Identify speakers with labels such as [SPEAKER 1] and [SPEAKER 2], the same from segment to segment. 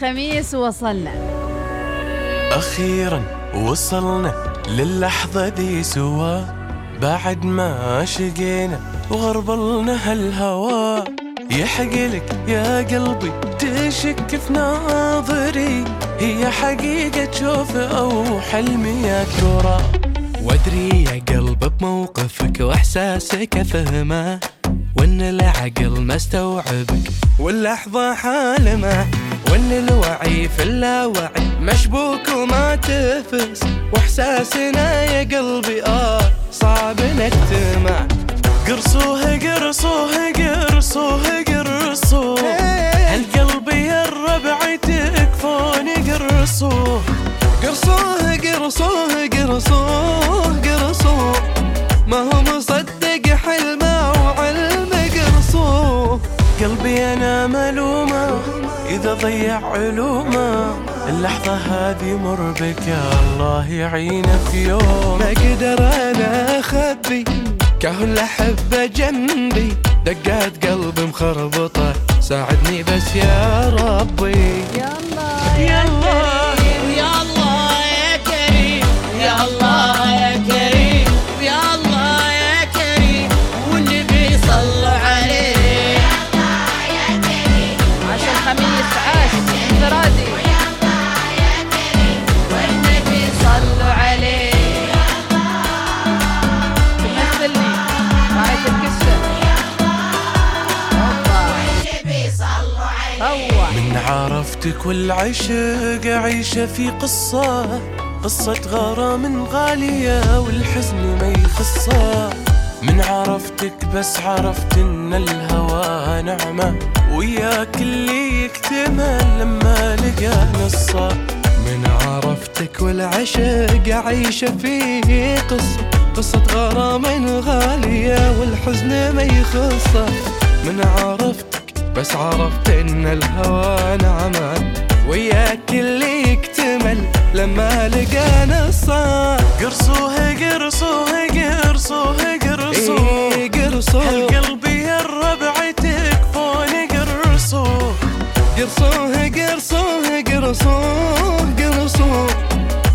[SPEAKER 1] خميس وصلنا.
[SPEAKER 2] أخيرا وصلنا للحظة دي سوا. بعد ما شقينا وغربلنا هالهوا. يحقلك يا قلبي تشك في ناظري. هي حقيقة تشوف أو حلمي يا ترى
[SPEAKER 3] وأدري يا قلب بموقفك وإحساسك افهمه وإن العقل ما استوعبك واللحظة حالمة. وإن الوعي في اللاوعي مشبوك وما تفس وإحساسنا يا قلبي آه صعب نكتمه
[SPEAKER 2] قرصوه قرصوه قرصوه قرصوه. هالقلب يا الربع تكفون قرصوه.
[SPEAKER 3] قرصوه قرصوه قرصوه قرصوه. ما هو مصدق حلمه
[SPEAKER 2] قلبي أنا ملومة إذا ضيع علومة اللحظة هذه مر بك. يا الله يعينه في يوم.
[SPEAKER 3] ما أقدر أنا أخبي كهل احبه جنبي. دقات قلبي مخربطة ساعدني بس يا ربي.
[SPEAKER 1] يلا يا كريم.
[SPEAKER 2] عرفتك والعشق عيشة في قصة قصة غرام غالية والحزن ما يخصه من عرفتك بس عرفت إن الهوى نعمة وياك اللي يكتمل لما لقى نصة.
[SPEAKER 3] من عرفتك والعشق عايشة في قصة قصة غرام غالية والحزن ما يخصه من عرفتك بس عرفت إن الهوى نعمة وياك اللي يكتمل لما لقى نصه
[SPEAKER 2] قرصوه قرصوه قرصوه قرصوه.
[SPEAKER 3] إيه قرصوه.
[SPEAKER 2] يا الربع تكفون قرصوه.
[SPEAKER 3] قرصوه قرصوه قرصوه قرصوه.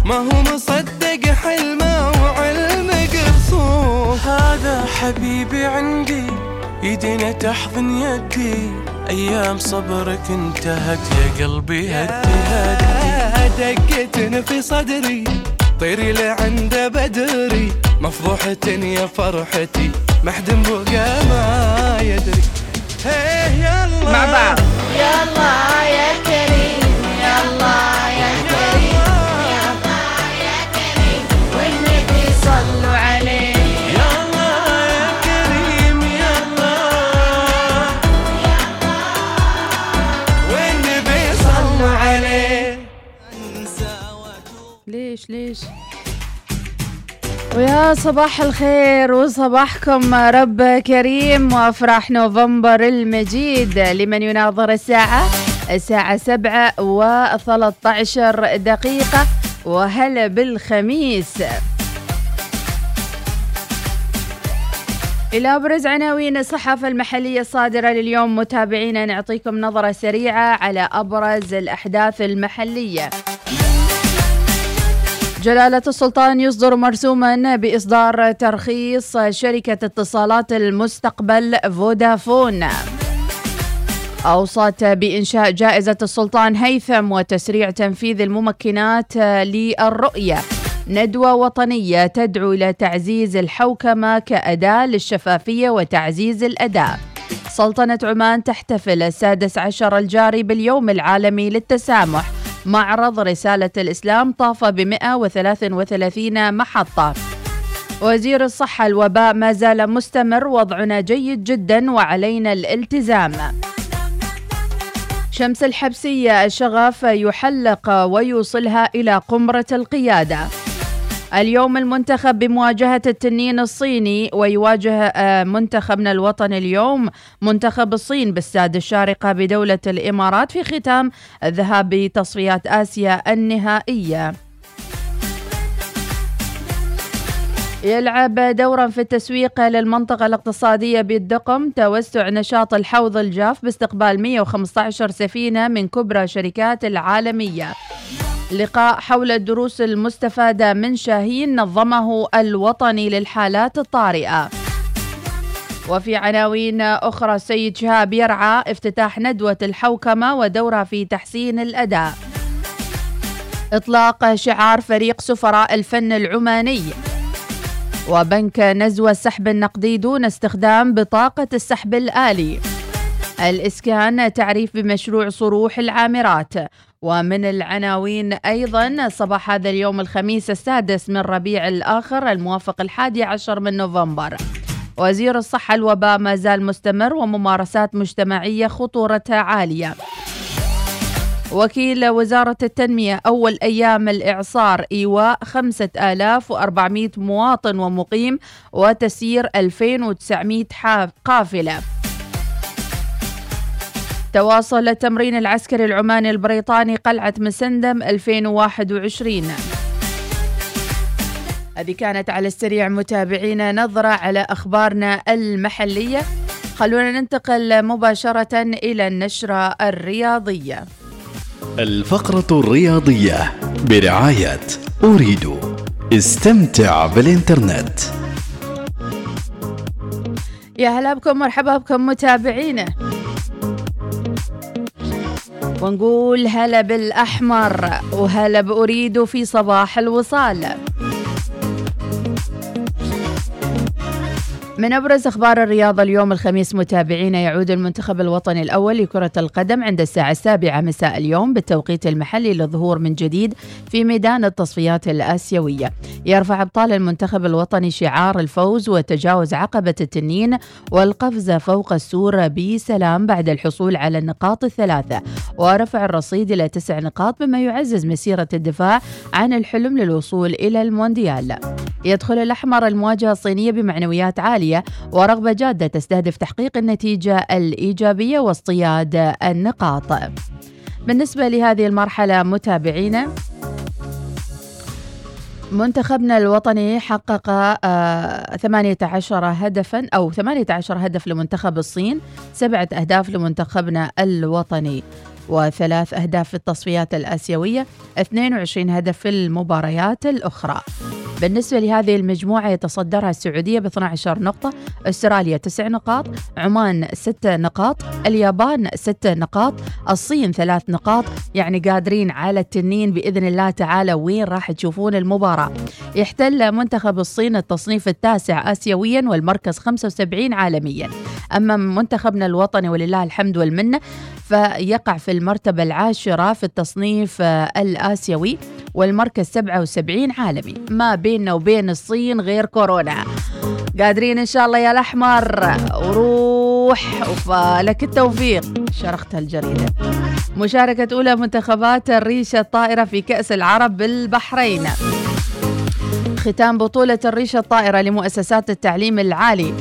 [SPEAKER 3] ما هو مصدق حلمه وعلم قرصوه.
[SPEAKER 2] هذا حبيبي عندي يدينا تحضن يدي أيام صبرك انتهت يا قلبي هدي هدي.
[SPEAKER 3] دقة في صدري طيري لعند بدري. مفضوحة يا فرحتي محدم بقى ما يدري. هيه يلا.
[SPEAKER 1] مع بعض.
[SPEAKER 4] يا
[SPEAKER 1] ليش؟ ليش ويا صباح الخير وصباحكم رب كريم وأفراح نوفمبر المجيد لمن يناظر الساعة الساعة سبعة وثلاثة عشر دقيقة وهلا بالخميس. إلى أبرز عناوين الصحافة المحلية الصادرة لليوم متابعينا نعطيكم نظرة سريعة على أبرز الأحداث المحلية. جلالة السلطان يصدر مرسوما بإصدار ترخيص شركة اتصالات المستقبل فودافون. أوصت بإنشاء جائزة السلطان هيثم وتسريع تنفيذ الممكنات للرؤية. ندوة وطنية تدعو إلى تعزيز الحوكمة كأداة للشفافية وتعزيز الأداء. سلطنة عمان تحتفل السادس عشر الجاري باليوم العالمي للتسامح. معرض رسالة الإسلام طاف ب 133 محطة. وزير الصحة الوباء ما زال مستمر وضعنا جيد جدا وعلينا الالتزام. شمس الحبسية الشغف يحلق ويوصلها إلى قمرة القيادة. اليوم المنتخب بمواجهة التنين الصيني ويواجه آه، منتخبنا الوطني اليوم منتخب الصين باستاد الشارقة بدولة الإمارات في ختام الذهاب بتصفيات آسيا النهائية. يلعب دورا في التسويق للمنطقة الاقتصادية بالدقم توسع نشاط الحوض الجاف باستقبال 115 سفينة من كبرى شركات العالمية. لقاء حول الدروس المستفادة من شاهين نظمه الوطني للحالات الطارئة. وفي عناوين أخرى سيد شهاب يرعى افتتاح ندوة الحوكمة ودورها في تحسين الأداء. إطلاق شعار فريق سفراء الفن العماني. وبنك نزوة السحب النقدي دون استخدام بطاقة السحب الآلي. الإسكان تعريف بمشروع صروح العامرات. ومن العناوين أيضا صباح هذا اليوم الخميس السادس من ربيع الآخر الموافق الحادي عشر من نوفمبر. وزير الصحة الوباء ما زال مستمر وممارسات مجتمعية خطورتها عالية. وكيل وزارة التنمية أول أيام الإعصار إيواء 5400 مواطن ومقيم وتسيير 2900 قافلة. تواصل التمرين العسكري العماني البريطاني قلعة مسندم 2021 هذه كانت على السريع متابعينا نظرة على أخبارنا المحلية. خلونا ننتقل مباشرة إلى النشرة الرياضية.
[SPEAKER 5] الفقرة الرياضية برعاية أريد استمتع بالإنترنت.
[SPEAKER 1] يا هلا بكم مرحبا بكم متابعينا. ونقول هلا بالأحمر وهلا بأريد في صباح الوصال. من أبرز أخبار الرياضة اليوم الخميس متابعينا يعود المنتخب الوطني الأول لكرة القدم عند الساعة السابعة مساء اليوم بالتوقيت المحلي للظهور من جديد في ميدان التصفيات الآسيوية. يرفع أبطال المنتخب الوطني شعار الفوز وتجاوز عقبة التنين والقفز فوق السور بسلام بعد الحصول على النقاط الثلاثة. ورفع الرصيد إلى تسع نقاط بما يعزز مسيرة الدفاع عن الحلم للوصول إلى المونديال. يدخل الأحمر المواجهة الصينية بمعنويات عالية. ورغبة جادة تستهدف تحقيق النتيجة الإيجابية واصطياد النقاط. بالنسبة لهذه المرحلة متابعينا منتخبنا الوطني حقق آه 18 هدفا أو 18 هدف لمنتخب الصين سبعة أهداف لمنتخبنا الوطني وثلاث أهداف في التصفيات الآسيوية 22 هدف في المباريات الأخرى. بالنسبة لهذه المجموعة يتصدرها السعودية ب 12 نقطة أستراليا 9 نقاط عمان 6 نقاط اليابان 6 نقاط الصين 3 نقاط. يعني قادرين على التنين بإذن الله تعالى وين راح تشوفون المباراة. يحتل منتخب الصين التصنيف التاسع آسيويا والمركز 75 عالميا. أما منتخبنا الوطني ولله الحمد والمنة فيقع في المرتبة العاشرة في التصنيف الآسيوي. والمركز 77 عالمي. ما بيننا وبين الصين غير كورونا. قادرين إن شاء الله يا الأحمر. وروح وفالك التوفيق. شرخت الجريدة. مشاركة أولى منتخبات الريشة الطائرة في كأس العرب بالبحرين. ختام بطولة الريشة الطائرة لمؤسسات التعليم العالي.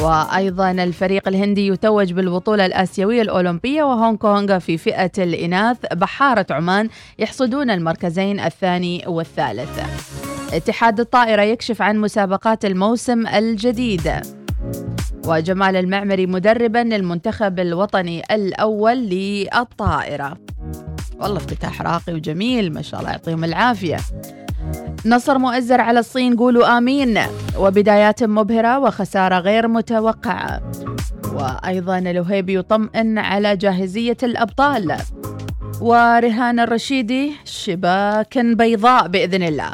[SPEAKER 1] وأيضا الفريق الهندي يتوج بالبطولة الآسيوية الأولمبية وهونغ كونغ في فئة الإناث. بحارة عمان يحصدون المركزين الثاني والثالث. اتحاد الطائرة يكشف عن مسابقات الموسم الجديد. وجمال المعمري مدربا للمنتخب الوطني الأول للطائرة. والله افتتاح راقي وجميل ما شاء الله يعطيهم العافية. نصر مؤزر على الصين قولوا آمين. وبدايات مبهرة وخسارة غير متوقعة. وأيضا الوهيبي يطمئن على جاهزية الأبطال. ورهان الرشيدي شباك بيضاء بإذن الله.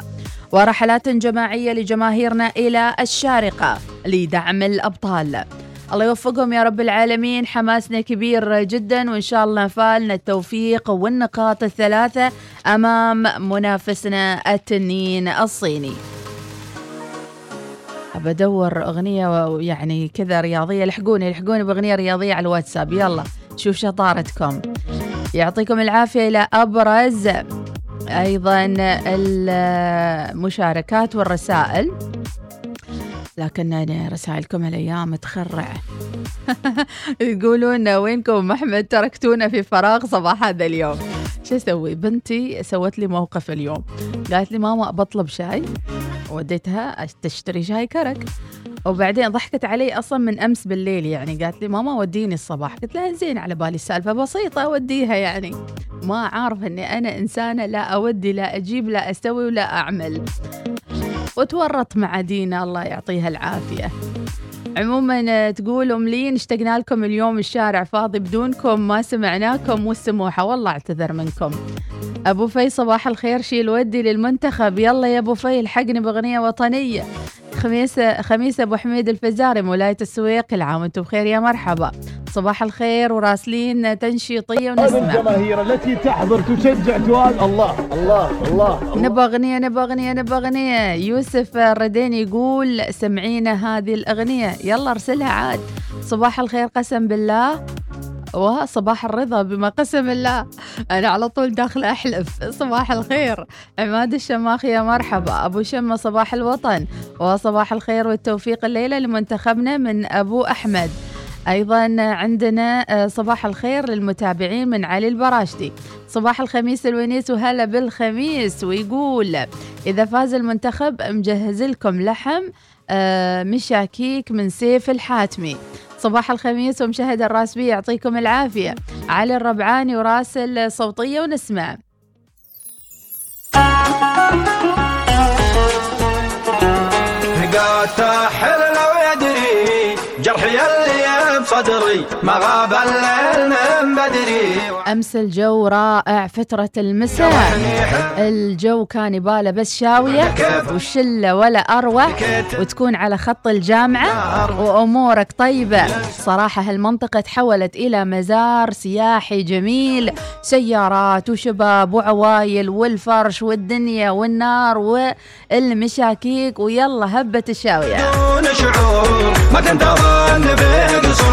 [SPEAKER 1] ورحلات جماعية لجماهيرنا إلى الشارقة لدعم الأبطال. الله يوفقهم يا رب العالمين. حماسنا كبير جدا وإن شاء الله نفالنا التوفيق والنقاط الثلاثة أمام منافسنا التنين الصيني. أبى أدور أغنية يعني كذا رياضية لحقوني لحقوني بأغنية رياضية على الواتساب. يلا شوف شطارتكم. يعطيكم العافية إلى أبرز أيضا المشاركات والرسائل. لكن رسائلكم هالأيام تخرع. يقولون وينكم أحمد تركتونا في فراغ صباح هذا اليوم. شو أسوي؟ بنتي سوت لي موقف اليوم. قالت لي ماما بطلب شاي. وديتها تشتري شاي كرك. وبعدين ضحكت علي أصلا من أمس بالليل يعني. قالت لي ماما وديني الصباح. قلت لها زين على بالي السالفة. بسيطة أوديها يعني. ما عارف إني أنا إنسانة لا أودي لا أجيب لا أسوي ولا أعمل. وتورط مع دينا الله يعطيها العافية. عموما تقول أم لين اشتقنا لكم اليوم الشارع فاضي بدونكم ما سمعناكم والسموحه والله اعتذر منكم. أبو في صباح الخير شيل ودي للمنتخب. يلا يا أبو في الحقني بأغنية وطنية. خميس خميس أبو حميد الفزاري مولايه السويق العام. وأنتم بخير يا مرحبا. صباح الخير وراسلين تنشيطية ونسمع.
[SPEAKER 6] الجماهير التي تحضر تشجع توال الله الله الله
[SPEAKER 1] نبغى أغنية نبغى أغنية نبغى أغنية. يوسف الردين يقول سمعينا هذه الأغنية. يلا أرسلها عاد. صباح الخير قسم بالله. وصباح الرضا بما قسم الله. أنا على طول داخلة أحلف. صباح الخير. عماد الشماخ يا مرحبا. أبو شمة صباح الوطن. وصباح الخير والتوفيق الليلة لمنتخبنا من أبو أحمد. أيضا عندنا آه، صباح الخير للمتابعين من علي البراشدي صباح الخميس الونيس وهلا بالخميس ويقول إذا فاز المنتخب مجهز لكم لحم آه، مشاكيك من سيف الحاتمي. صباح الخميس ومشاهد الراسبي يعطيكم العافية. علي الربعاني وراسل صوتية ونسمع.
[SPEAKER 3] قاعد لو يدري جرحي بصدري ما غاب الليل من بدري.
[SPEAKER 1] أمس الجو رائع فترة المساء. الجو كان يباله بس شاوية وشلة ولا أروع وتكون على خط الجامعة وأمورك طيبة. صراحة هالمنطقة تحولت إلى مزار سياحي جميل. سيارات وشباب وعوايل والفرش والدنيا والنار والمشاكيك ويلا هبة الشاوية.
[SPEAKER 3] دون شعور ما تنتظر بقصور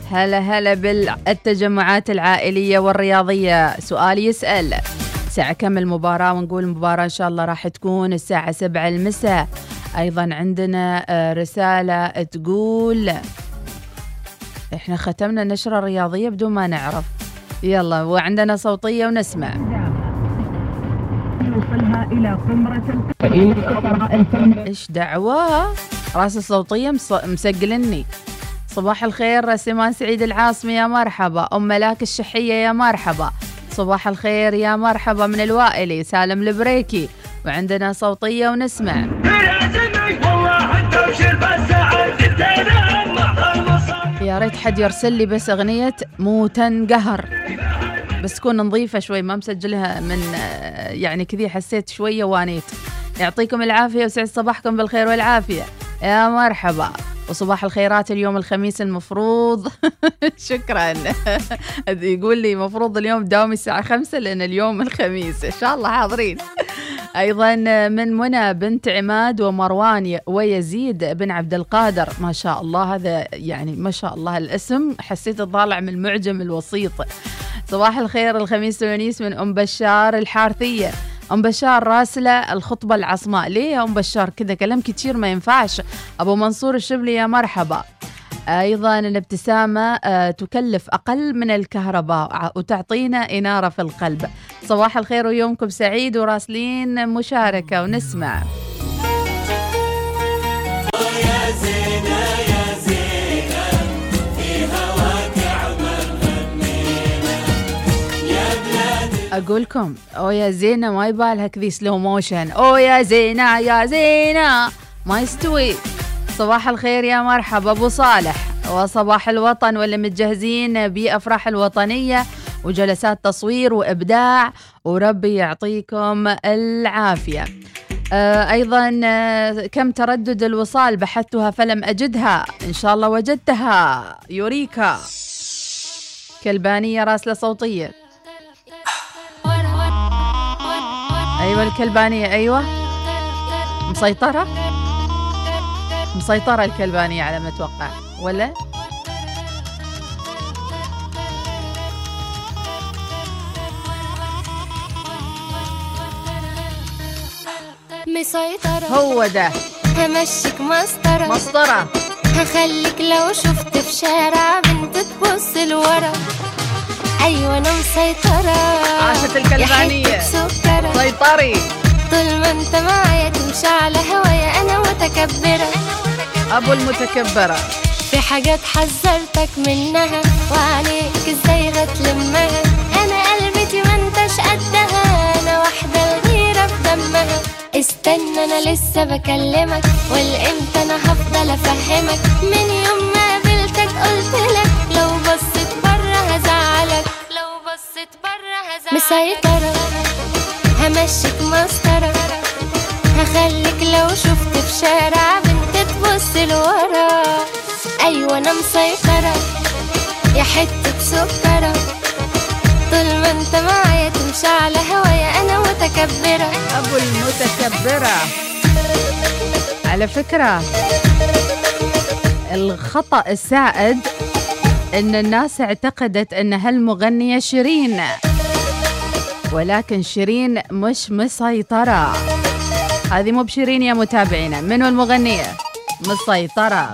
[SPEAKER 1] هلا هلا بالتجمعات العائلية والرياضية. سؤال يسأل ساعة كم المباراة؟ ونقول المباراة إن شاء الله راح تكون الساعة سبعة المساء. أيضا عندنا آه، رسالة تقول إحنا ختمنا النشرة الرياضية بدون ما نعرف. يلا وعندنا صوتية ونسمع. إيش دعوة؟ راس الصوتية مس- مسجلني. صباح الخير سمان سعيد العاصمي يا مرحبا. أم ملاك الشحية يا مرحبا. صباح الخير يا مرحبا من الوائلي سالم البريكي. وعندنا صوتية ونسمع. يا ريت حد يرسل لي بس أغنية موتا قهر. بس تكون نظيفة شوي ما مسجلها من يعني كذي حسيت شوية وانيت. يعطيكم العافية وسعد صباحكم بالخير والعافية. يا مرحبا. وصباح الخيرات اليوم الخميس المفروض. شكرا. يقول لي مفروض اليوم داومي الساعة خمسة لأن اليوم الخميس. إن شاء الله حاضرين. أيضا من منى بنت عماد ومروان ويزيد بن عبد القادر. ما شاء الله هذا يعني ما شاء الله الاسم. حسيت طالع من المعجم الوسيط. صباح الخير الخميس ونيس من أم بشار الحارثية. أم بشار راسلة الخطبة العصماء. ليه يا أم بشار؟ كذا كلام كتير ما ينفعش. أبو منصور الشبلي يا مرحبا. أيضا الابتسامة آه، تكلف أقل من الكهرباء وتعطينا إنارة في القلب. صباح الخير ويومكم سعيد وراسلين مشاركة ونسمع. أقولكم أو يا زينة ما يبالها كذي سلو موشن أو يا زينة يا زينة. ما يستوي. صباح الخير يا مرحبا أبو صالح. وصباح الوطن واللي متجهزين بأفراح الوطنية وجلسات تصوير وإبداع وربي يعطيكم العافية. آه، أيضا آه، كم تردد الوصال بحثتها فلم أجدها؟ إن شاء الله وجدتها. يوريكا. كلبانية راسلة صوتية. أيوه الكلبانية أيوه. مسيطرة؟ مسيطرة الكلبانية على ما أتوقع ولا؟
[SPEAKER 7] مسيطرة.
[SPEAKER 1] هو ده.
[SPEAKER 7] همشيك مسطرة.
[SPEAKER 1] مسطرة.
[SPEAKER 7] هخليك لو شفت في شارع بنت تبص لورا. أيوه أنا مسيطرة.
[SPEAKER 1] عاشت الكلبانية سيطري
[SPEAKER 7] طول ما أنت معايا تمشي على هوايا أنا متكبرة.
[SPEAKER 1] أبو المتكبرة.
[SPEAKER 7] في حاجات حذرتك منها وعليك إزاي هتلمها أنا قلبتي ما أنتش قدها أنا واحدة الغيرة في دمها. استنى أنا لسه بكلمك والإمتى أنا هفضل أفهمك؟ من يوم ما قابلتك قلتلك لو مسيطرة همشيك مسطرة هخليك لو شفت في شارع بنت تبص لورا. أيوه أنا مسيطرة. يا حتة سكرة. طول ما أنت معايا تمشي على هوايا أنا متكبرة.
[SPEAKER 1] أبو المتكبرة. على فكرة الخطأ السائد إن الناس اعتقدت إن هالمغنية شيرين. ولكن شيرين مش مسيطرة. هذه مو بشيرين يا متابعينا. منو المغنية مسيطرة.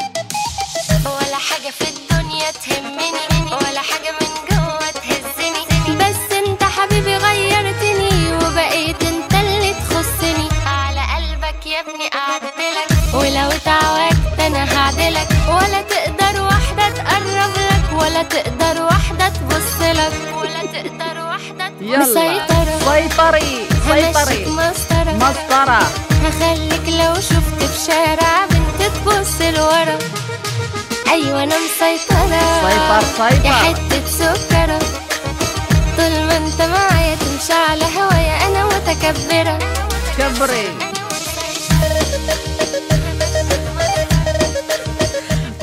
[SPEAKER 7] ولا حاجة في الدنيا تهمني ولا حاجة من جوة تهزني. بس انت حبيبي غيرتني وبقيت انت اللي تخصني. على قلبك يا ابني قعدتلك ولو اتعودت أنا هعدلك. ولا تقدر واحدة تقرب لك ولا تقدر واحدة تبص لك.
[SPEAKER 1] يلا.
[SPEAKER 7] مسيطرة.
[SPEAKER 1] سيطري سيطري.
[SPEAKER 7] مسطرة.
[SPEAKER 1] مسطرة.
[SPEAKER 7] هخليك لو شفت في شارع بنت تبص لورا أيوه أنا مسيطرة.
[SPEAKER 1] سيطر
[SPEAKER 7] يا
[SPEAKER 1] سيطر
[SPEAKER 7] حتة سكرة. طول ما أنت معايا تمشي على هوايا أنا متكبرة.
[SPEAKER 1] كبري.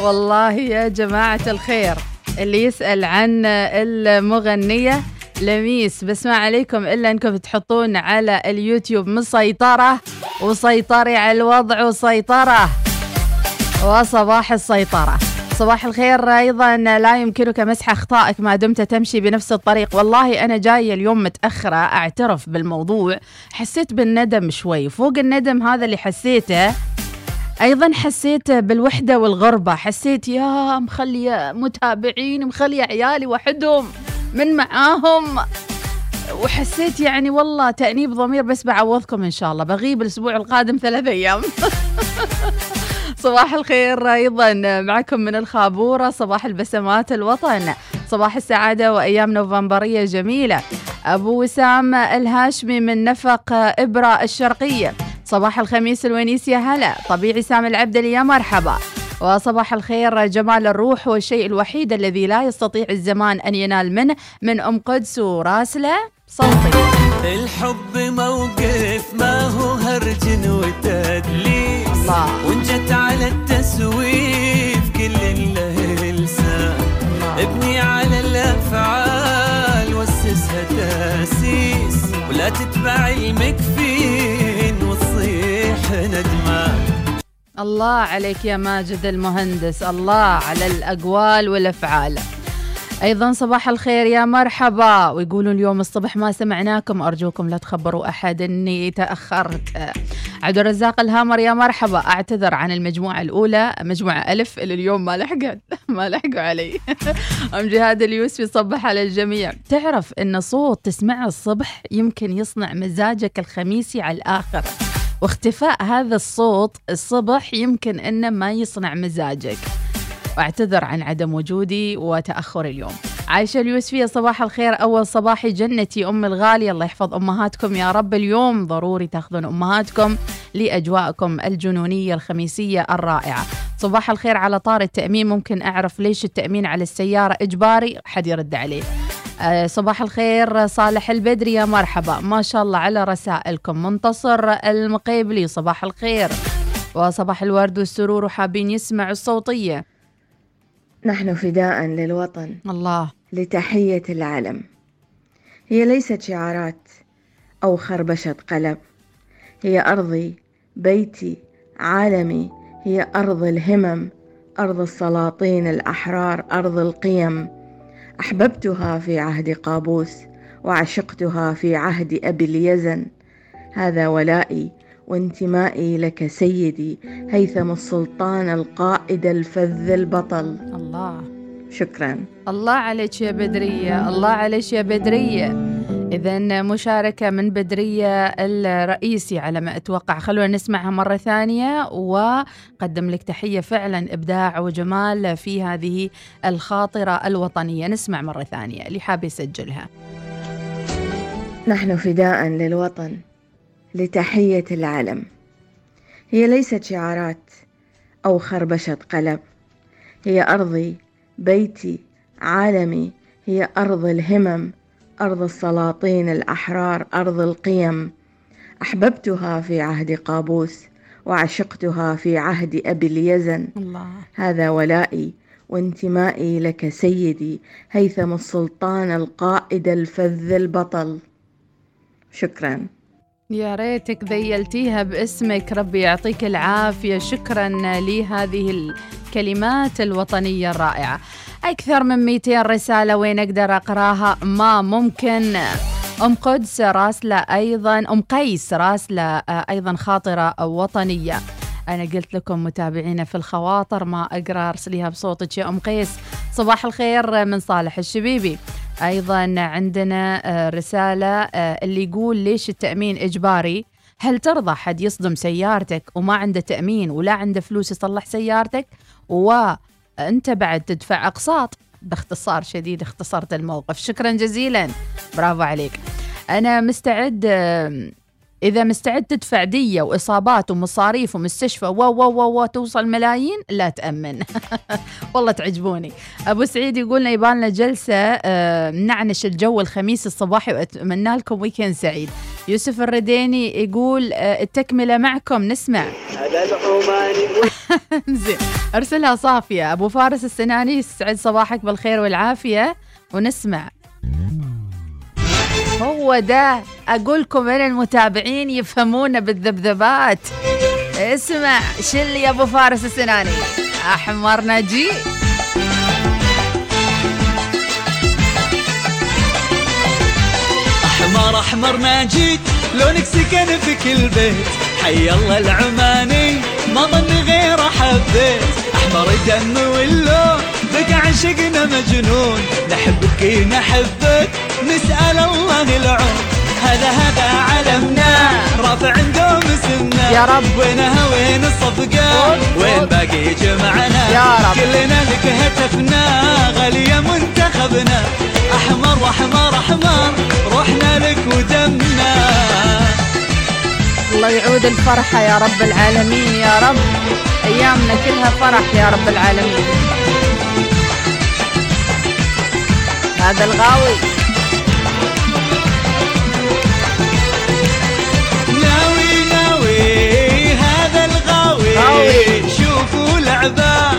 [SPEAKER 1] والله يا جماعة الخير اللي يسأل عن المغنية لميس بس ما عليكم إلا أنكم تحطون على اليوتيوب مسيطرة وسيطري على الوضع وسيطرة. وصباح السيطرة. صباح الخير أيضا لا يمكنك مسح أخطائك ما دمت تمشي بنفس الطريق. والله أنا جاية اليوم متأخرة أعترف بالموضوع. حسيت بالندم شوي. فوق الندم هذا اللي حسيته أيضا حسيت بالوحدة والغربة. حسيت يا مخليه متابعين مخليه عيالي وحدهم. من معاهم. وحسيت يعني والله تأنيب ضمير بس بعوضكم إن شاء الله. بغيب الأسبوع القادم ثلاث أيام. صباح الخير أيضا معكم من الخابورة صباح البسمات الوطن صباح السعادة وأيام نوفمبرية جميلة. أبو وسام الهاشمي من نفق إبرة الشرقية. صباح الخميس الونيس يا هلا. طبيعي سام العبدلي يا مرحبا. وصباح الخير جمال الروح هو الشيء الوحيد الذي لا يستطيع الزمان أن ينال منه من أم قدس وراسلة صوتي.
[SPEAKER 2] الحب موقف ما هو هرج وتدليس
[SPEAKER 1] الله.
[SPEAKER 2] وإن جت على التسويف كل له لسان ابني على الأفعال واسسها تأسيس ولا تتبع المكفين
[SPEAKER 1] الله عليك يا ماجد المهندس الله على الأقوال والأفعال. أيضا صباح الخير يا مرحبا ويقولون اليوم الصبح ما سمعناكم أرجوكم لا تخبروا أحد أني تأخرت. عبد الرزاق الهامر يا مرحبا أعتذر عن المجموعة الأولى مجموعة ألف اللي اليوم ما لحقت ما لحقوا علي. أم جهاد اليوسفي صبح على الجميع. تعرف أن صوت تسمعه الصبح يمكن يصنع مزاجك الخميسي على الآخر واختفاء هذا الصوت الصبح يمكن إنه ما يصنع مزاجك. واعتذر عن عدم وجودي وتأخر اليوم. عايشة اليوسفيه صباح الخير. أول صباحي جنتي أم الغاليه الله يحفظ أمهاتكم. يا رب اليوم ضروري تأخذون أمهاتكم لأجواءكم الجنونية الخميسية الرائعة. صباح الخير على طار التأمين. ممكن أعرف ليش التأمين على السيارة إجباري؟ حد يرد عليه. صباح الخير صالح البدري يا مرحبا. ما شاء الله على رسائلكم. منتصر المقيبلي صباح الخير. وصباح الورد والسرور وحابين يسمعوا الصوتية.
[SPEAKER 8] نحن فداء للوطن
[SPEAKER 1] الله.
[SPEAKER 8] لتحية العلم هي ليست شعارات أو خربشة قلم هي أرضي بيتي عالمي. هي أرض الهمم أرض السلاطين الأحرار أرض القيم. أحببتها في عهد قابوس وعشقتها في عهد أبي اليزن. هذا ولائي وانتمائي لك سيدي هيثم السلطان القائد الفذ البطل.
[SPEAKER 1] الله.
[SPEAKER 8] شكرا.
[SPEAKER 1] الله عليك يا بدرية الله عليك يا بدرية. إذا مشاركة من بدرية الرئيسي على ما أتوقع. خلونا نسمعها مرة ثانية وقدم لك تحية فعلا إبداع وجمال في هذه الخاطرة الوطنية. نسمع مرة ثانية اللي حاب يسجلها.
[SPEAKER 8] نحن فداء للوطن لتحية العلم هي ليست شعارات أو خربشة قلم هي أرضي بيتي عالمي. هي أرض الهمم. أرض السلاطين الأحرار أرض القيم. أحببتها في عهد قابوس وعشقتها في عهد أبي اليزن.
[SPEAKER 1] الله.
[SPEAKER 8] هذا ولائي وانتمائي لك سيدي هيثم السلطان القائد الفذ البطل. شكرا.
[SPEAKER 1] يا ريتك ذيلتيها باسمك ربي يعطيك العافية. شكرا لهذه الكلمات الوطنية الرائعة. أكثر من 200 رسالة وين أقدر أقراها؟ ما ممكن. أم قدس راسلة أيضا أم قيس راسلة آه، أيضا خاطرة وطنية. أنا قلت لكم متابعينا في الخواطر ما أقرأ أرسليها بصوتك يا أم قيس. صباح الخير من صالح الشبيبي. أيضا عندنا آه، رسالة آه، اللي يقول ليش التأمين إجباري؟ هل ترضى حد يصدم سيارتك وما عنده تأمين ولا عنده فلوس يصلح سيارتك؟ وأنت بعد تدفع أقساط باختصار شديد اختصرت الموقف. شكرا جزيلا. برافو عليك. أنا مستعد إذا مستعد تدفع دية وإصابات ومصاريف ومستشفى و و و و توصل ملايين لا تأمن. والله تعجبوني. أبو سعيد يقولنا يبالنا جلسة آه، نعنش الجو الخميس الصباحي وأتمنى لكم ويكند سعيد. يوسف الرديني يقول آه، التكملة معكم نسمع. زين. أرسلها صافية. أبو فارس السناني يسعد صباحك بالخير والعافية. ونسمع. هو ده. أقولكم أنا المتابعين يفهمون بالذبذبات. اسمع شل يا أبو فارس السناني. أحمر نجي.
[SPEAKER 9] أحمر أحمر ما جيت لونك سكن في كل بيت. حي الله العماني. ما ظن غير حبيت. أحمر دم واللون. بك عشقنا مجنون. نحبك نحبك. نسأل الله العون. هذا هذا علمنا رافع دوم اسمنا
[SPEAKER 1] يا رب.
[SPEAKER 9] وينها وين الصفقة؟ وين باقي جمعنا؟
[SPEAKER 1] يا رب.
[SPEAKER 9] كلنا لك هتفنا. غالية منتخبنا. أحمر واحمر أحمر. روحنا لك ودمنا.
[SPEAKER 1] الله يعود الفرحة يا رب العالمين. يا رب أيامنا كلها فرح يا رب العالمين. هذا الغاوي.
[SPEAKER 9] شوفوا لعبة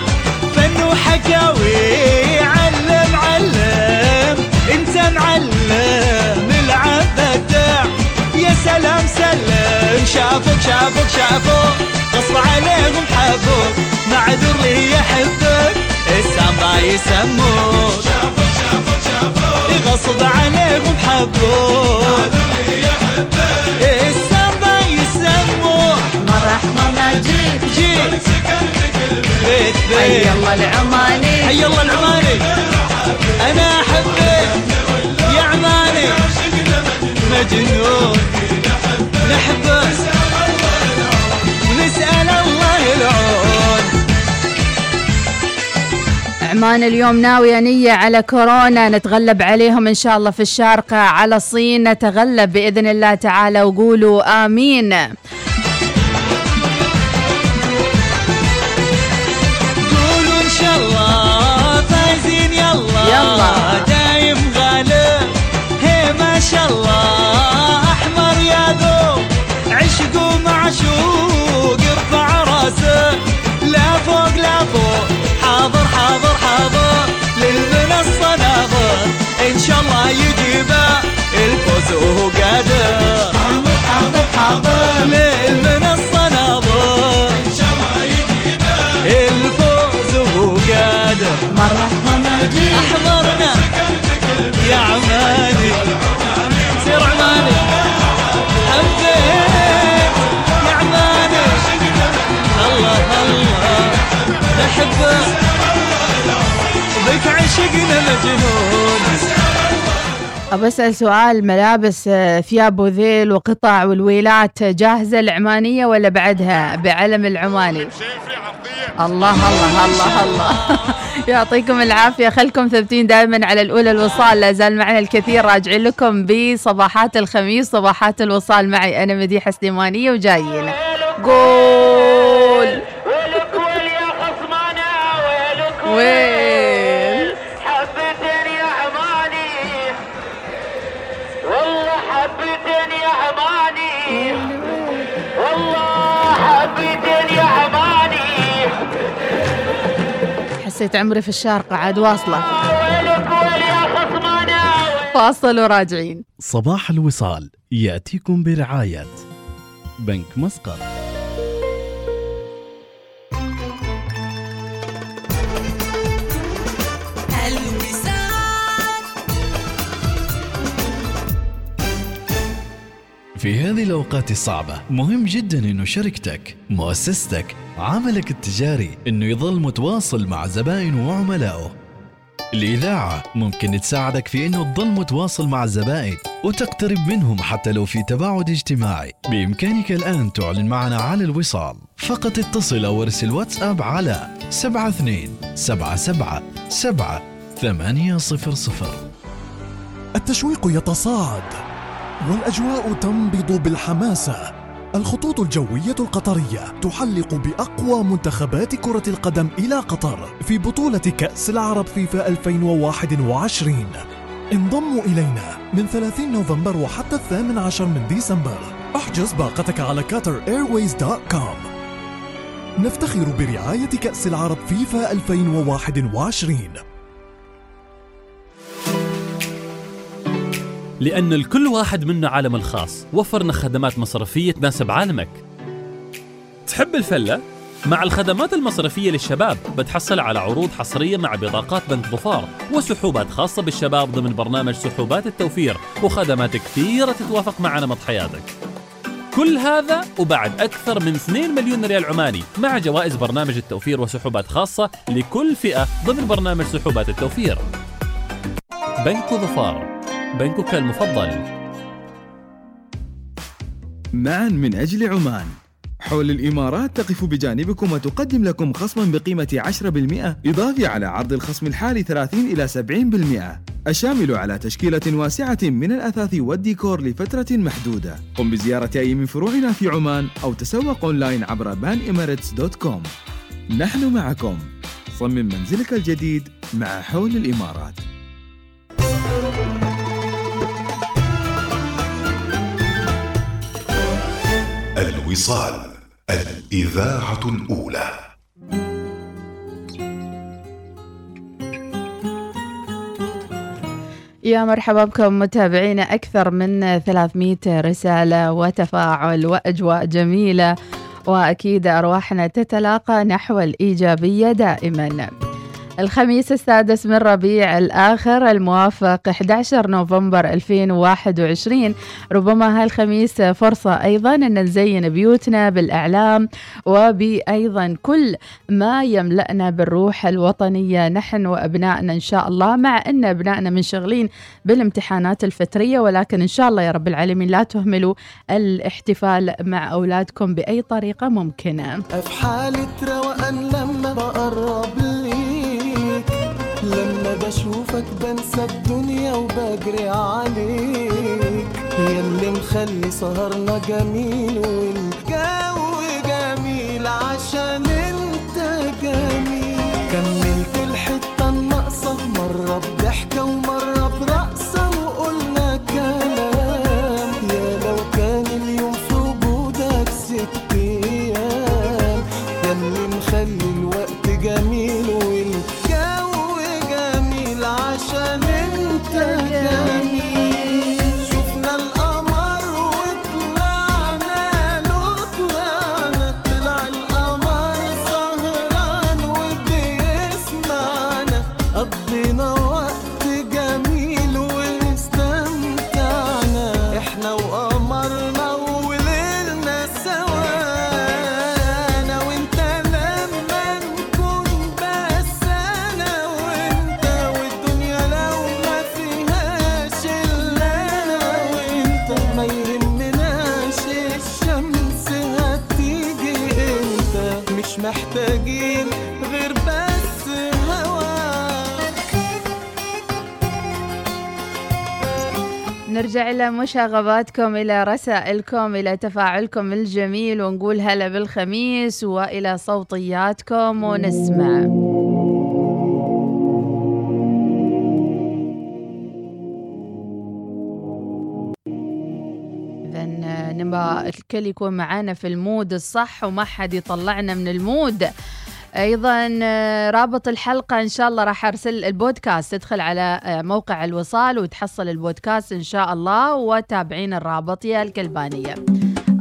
[SPEAKER 9] فن وحكاوي علم علم انت معلم نلعب بدع يا سلام سلم شافوك شافوك شافوك غصب عليهم حبوك معذور لي يحبك السامبا يسموك شافوك شافوك شافوك غصب عليهم حبوك السامبا
[SPEAKER 1] نجيب
[SPEAKER 9] جيت بيت
[SPEAKER 1] حي
[SPEAKER 9] بيت
[SPEAKER 1] الله العماني.
[SPEAKER 9] حي الله العماني. أنا أحبك يا عماني. مجنون. نحبك. نسأل الله العون.
[SPEAKER 1] عمان اليوم ناوية نية على كورونا. نتغلب عليهم إن شاء الله في الشارقة. على الصين نتغلب بإذن الله تعالى وقولوا آمين.
[SPEAKER 9] شاء الله أحمر يا ذوق عشق ومعشوق ارفع راسك لا فوق لا فوق حاضر حاضر حاضر. للمنصة ناظر إن شاء الله يجيبه. الفوز وهو قادر حاضر حاضر حاضر. عشقنا مجنون أبى
[SPEAKER 1] أسأل سؤال ملابس آه، ثياب وذيل وقطع والويلات جاهزة العمانية ولا بعدها؟ بعلم العماني. الله الله الله الله. يعطيكم العافية. خلكم ثابتين دائما على الأولى الوصال. لازال معنا الكثير. راجعين لكم بصباحات الخميس صباحات الوصال. معي أنا مديحة سليمانية وجايين. جول
[SPEAKER 10] ويلك ويل يا خصمنا ويلك
[SPEAKER 1] ويل حسيت عمري في الشارقة عاد واصلة. فاصل وراجعين.
[SPEAKER 5] صباح الوصال يأتيكم برعاية بنك مسقط. في هذه الأوقات الصعبة مهم جدا أنه شركتك مؤسستك عملك التجاري أنه يظل متواصل مع زبائنه وعملائه. الإذاعة ممكن تساعدك في أنه تظل متواصل مع الزبائن وتقترب منهم حتى لو في تباعد اجتماعي. بإمكانك الآن تعلن معنا على الوصال. فقط اتصل أو ارسل واتساب على 72 77 7 800
[SPEAKER 11] التشويق يتصاعد. والأجواء تنبض بالحماسة. الخطوط الجوية القطرية تحلق بأقوى منتخبات كرة القدم إلى قطر في بطولة كأس العرب فيفا 2021 انضموا إلينا من 30 نوفمبر وحتى الثامن عشر من ديسمبر. احجز باقتك على قطراirways.com نفتخر برعاية كأس العرب فيفا 2021
[SPEAKER 12] لأن لكل واحد منا عالم الخاص. وفرنا خدمات مصرفية تناسب عالمك. تحب الفلة؟ مع الخدمات المصرفية للشباب بتحصل على عروض حصرية مع بطاقات بنك ظفار وسحوبات خاصة بالشباب ضمن برنامج سحوبات التوفير وخدمات كثيرة تتوافق مع نمط حياتك. كل هذا وبعد أكثر من 2 مليون ريال عماني مع جوائز برنامج التوفير وسحوبات خاصة لكل فئة ضمن برنامج سحوبات التوفير. بنك ظفار. بنكك المفضل.
[SPEAKER 13] معا من أجل عمان. حول الإمارات تقف بجانبكم وتقدم لكم خصما بقيمة 10% إضافي على عرض الخصم الحالي 30 إلى 70% الشامل على تشكيلة واسعة من الأثاث والديكور لفترة محدودة. قم بزيارة أي من فروعنا في عمان أو تسوق أونلاين عبر panemirates.com نحن معكم. صمم منزلك الجديد مع حول الإمارات.
[SPEAKER 14] الوصال الإذاعة الأولى.
[SPEAKER 1] يا مرحبا بكم متابعينا أكثر من 300 رسالة وتفاعل وأجواء جميلة وأكيد أرواحنا تتلاقى نحو الإيجابية دائما. الخميس السادس من ربيع الآخر الموافق 11 نوفمبر 2021 ربما هالخميس فرصة أيضا أن نزين بيوتنا بالأعلام وبأيضا كل ما يملأنا بالروح الوطنية. نحن وأبنائنا إن شاء الله مع أن أبنائنا منشغلين بالامتحانات الفترية ولكن إن شاء الله يا رب العالمين لا تهملوا الاحتفال مع أولادكم بأي طريقة ممكنة.
[SPEAKER 15] في حالة روقان لما بقرب بشوفك بنسى الدنيا وبجري عليك. يا اللي مخلي سهرنا جميل والجو جميل عشان انت جميل. كملت الحتة الناقصة مرة بضحكة ومرة
[SPEAKER 1] إلى مشاغباتكم إلى رسائلكم إلى تفاعلكم الجميل ونقول هلا بالخميس وإلى صوتياتكم ونسمع. نبغى الكل يكون معانا في ال mood الصح وما حد يطلعنا من ال mood. أيضا آه، رابط الحلقة إن شاء الله راح أرسل البودكاست. تدخل على آه، موقع الوصال وتحصل البودكاست إن شاء الله وتابعين الرابط يا الكلبانية.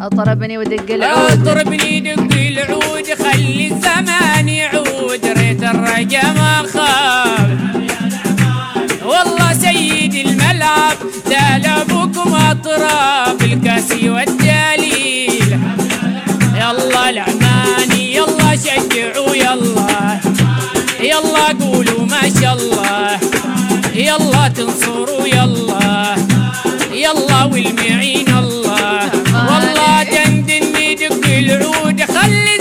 [SPEAKER 1] أطربني ودق العود.
[SPEAKER 16] اضربني دق العود خلي الزمان يعود. ريت ما خاب والله سيد الملعب دال أبوكم اطراف الكاسي والدليل. يلا العماني يلا شجعوا يلا. يلا قولوا ما شاء الله. يلا تنصروا يلا. يلا والمعين الله. والله دندن يدق العود خلي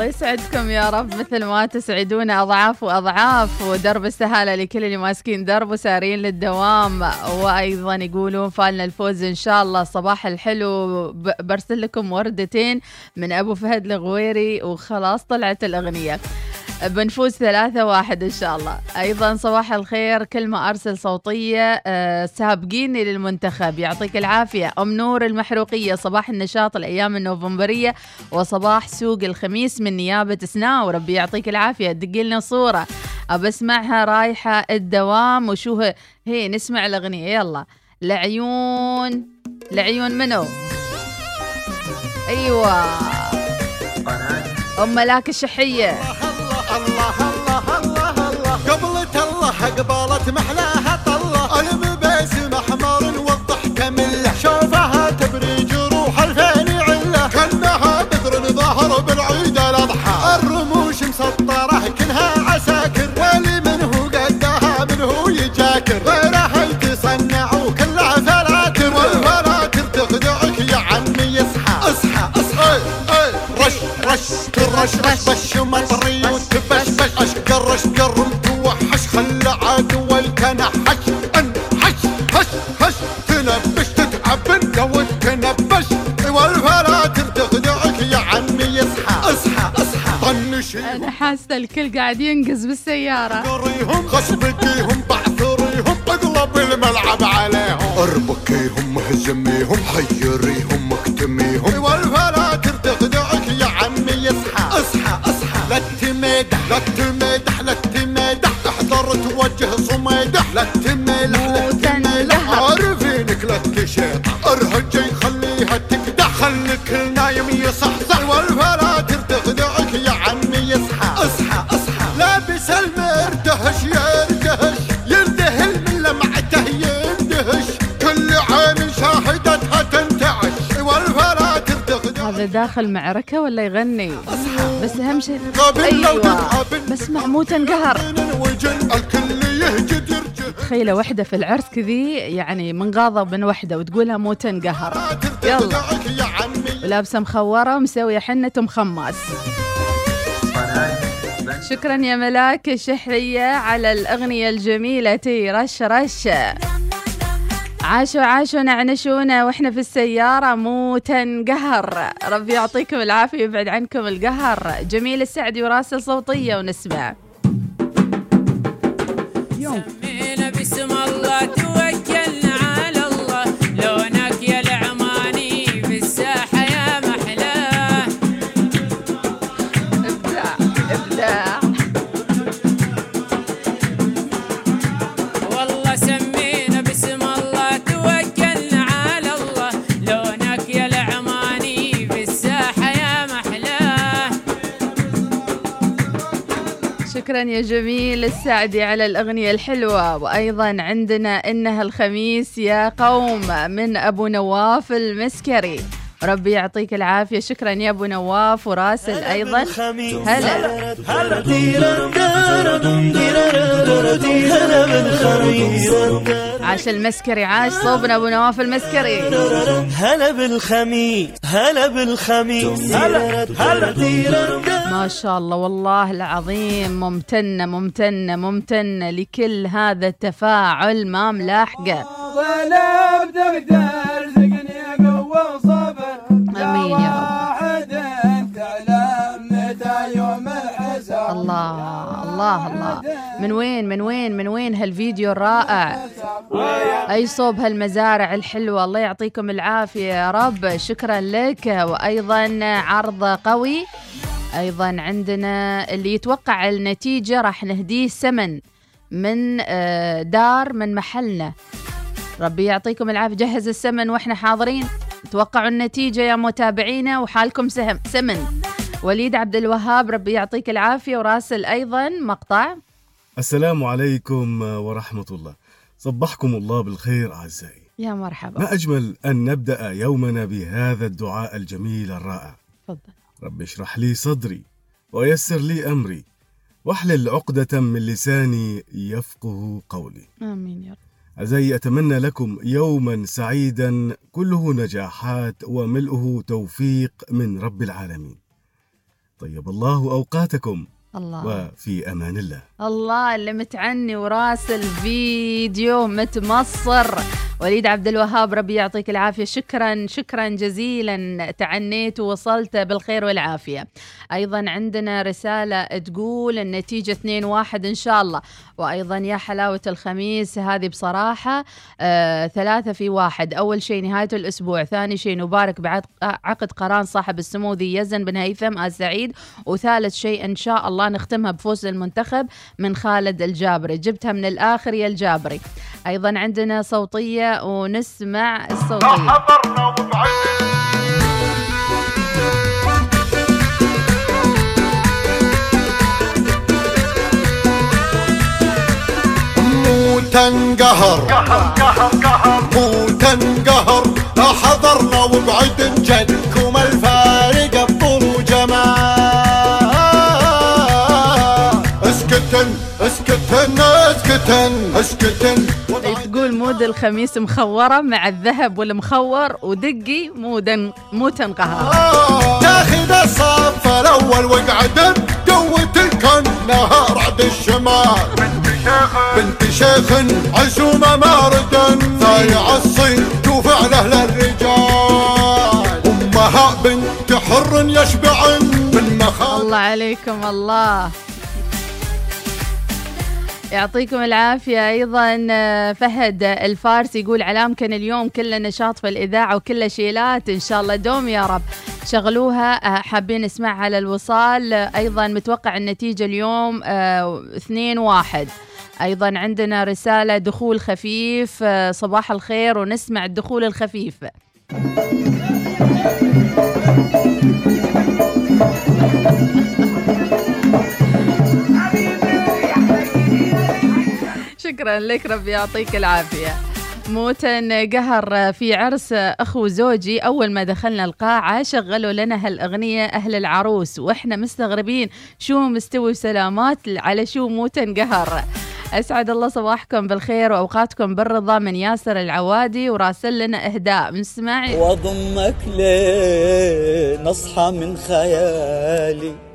[SPEAKER 1] الله يسعدكم يا رب. مثل ما تسعدونا أضعاف وأضعاف ودرب السهالة لكل اللي ماسكين درب وسارين للدوام. وأيضا يقولون فالنا الفوز إن شاء الله. صباح الحلو. برسل لكم وردتين من أبو فهد الغويري وخلاص طلعت الأغنية. بنفوز ثلاثة واحد إن شاء الله. أيضا صباح الخير كل ما أرسل صوتية آه، سابقيني للمنتخب. يعطيك العافية. أم نور المحروقية صباح النشاط الأيام النوفمبرية وصباح سوق الخميس من نيابة سناو. وربي يعطيك العافية. دقي لنا صورة. أبى أسمعها رايحة الدوام وشو هي- هي نسمع الأغنية. يلا. لعيون لعيون منو؟ أيوة. أم ملاك الشحية.
[SPEAKER 17] قبلت محلاها طلة. المباسم احمر والضحكه ملة. شوفها تبري جروح الفين علة. كأنها بدر ظهر بالعيد الأضحى. الرموش مسطرة كلها عساكر. واللي منه قدها منه يجاكر. غيرها يتصنع وكلها فلاتر والفلاتر تخدعك يا عمي اصحى. اصحى اصحى. رش رش ترش رش بش مطري وتبش بش أشقر أشقر.
[SPEAKER 1] أنا حاسة الكل قاعد ينقز بالسيارة.
[SPEAKER 17] قريهم خصبتيهم بعثريهم اقلب الملعب عليهم. أربكيهم هزميهم حيريهم اكتميهم والفلاتر تخدعك يا عمي اصحى اصحى. اصحى لا تمدح لا
[SPEAKER 1] داخل معركة ولا يغني؟ بس أهم شيء أيوة. بس مع تنقهر تخيلة وحدة في العرس كذي يعني من غاضب من وحدة وتقولها مو تنقهر يلا. ولابسة مخورة ومسوية حنة مخماس شكرا يا ملاك شحرية على الأغنية الجميلة رش رش. عاشوا عاشوا نعنشونا وإحنا في السيارة مو تنقهر ربي يعطيكم العافية ويبعد عنكم القهر. جميل السعدي وراسل صوتية ونسمع.
[SPEAKER 16] سمينا باسم الله
[SPEAKER 1] شكرا يا جميل السعدي على الأغنية الحلوة. وأيضا عندنا إنها الخميس يا قوم من أبو نواف المسكري. ربي يعطيك العافية. شكرا يا أبو نواف وراسل أيضا. هلا.
[SPEAKER 2] هلا بالخميس.
[SPEAKER 1] عاش المسكري عاش صوبنا أبو نواف المسكري.
[SPEAKER 2] هلا بالخميس. هلا بالخميس. هلا. هلا.
[SPEAKER 1] ما شاء الله والله العظيم. ممتنة ممتنة ممتنة لكل هذا التفاعل ما ملاحقة.
[SPEAKER 18] ظلام تقدر
[SPEAKER 1] الله الله الله. من وين من وين من وين هالفيديو الرائع؟ أي صوب هالمزارع الحلوة. الله يعطيكم العافية يا رب. شكرا لك. وأيضا عرض قوي. أيضا عندنا اللي يتوقع النتيجة راح نهديه سمن من آه، دار من محلنا. ربي يعطيكم العافية. جهز السمن وإحنا حاضرين. توقعوا النتيجة يا متابعينا وحالكم سهم سمن. وليد عبد الوهاب ربي يعطيك العافية وراسل أيضا مقطع.
[SPEAKER 19] السلام عليكم ورحمة الله. صبحكم الله بالخير أعزائي.
[SPEAKER 1] يا مرحبا.
[SPEAKER 19] ما أجمل أن نبدأ يومنا بهذا الدعاء الجميل الرائع.
[SPEAKER 1] تفضل.
[SPEAKER 19] رب اشرح لي صدري ويسر لي أمري. واحلل عقدة من لساني يفقه قولي.
[SPEAKER 1] آمين يا رب.
[SPEAKER 19] أعزائي أتمنى لكم يوما سعيدا. كله نجاحات وملؤه توفيق من رب العالمين. طيب الله أوقاتكم.
[SPEAKER 1] الله.
[SPEAKER 19] وفي أمان الله.
[SPEAKER 1] الله اللي متعني وراسل فيديو متمصر. وليد عبد الوهاب ربي يعطيك العافية. شكرا شكرا جزيلا. تعنيت ووصلت بالخير والعافية. أيضا عندنا رسالة تقول النتيجة 2 1 إن شاء الله. وأيضا يا حلاوة الخميس هذه بصراحة آه ثلاثة في واحد. أول شيء نهاية الأسبوع ثاني شيء نبارك بعد عقد قران صاحب السمو ذي يزن بن هيثم آل سعيد. وثالث شيء إن شاء الله نختمها بفوز المنتخب من خالد الجابري. جبتها من الآخر يا الجابري. أيضا عندنا صوتية ونسمع الصوتيه
[SPEAKER 17] مو تنقهر مو تنقهر حضرنا وبعد جدكم أسكتن أسكتن.
[SPEAKER 1] تقول مود الخميس مخورة مع الذهب والمخور ودقي مودن مو تنقهر
[SPEAKER 17] تاخذ الصف الأول واقعد بقوة الكون نهار عد الشمال. بنت شيخ عزومة ماردا ضايع الصيد وفعله للرجال أمها بنت حر يشبعن من مخاض
[SPEAKER 1] الله عليكم الله. يعطيكم العافية. أيضا آه، فهد الفارس يقول علام كان اليوم كله نشاط في الإذاعة وكله شيلات. إن شاء الله دوم يا رب. شغلوها آه، حابين نسمعها على الوصال. أيضا متوقع النتيجة اليوم آه، اثنين واحد. أيضا عندنا رسالة دخول خفيف صباح الخير ونسمع الدخول الخفيف. شكرا لك ربي يعطيك العافية. موتن قهر في عرس أخو زوجي أول ما دخلنا القاعة شغلوا لنا هالأغنية أهل العروس وإحنا مستغربين شو مستوي سلامات على شو موتن قهر. أسعد الله صباحكم بالخير وأوقاتكم بالرضا من ياسر العوادي وراسل لنا إهداء. نسمع
[SPEAKER 20] واضمك ليه نصحى من خيالي.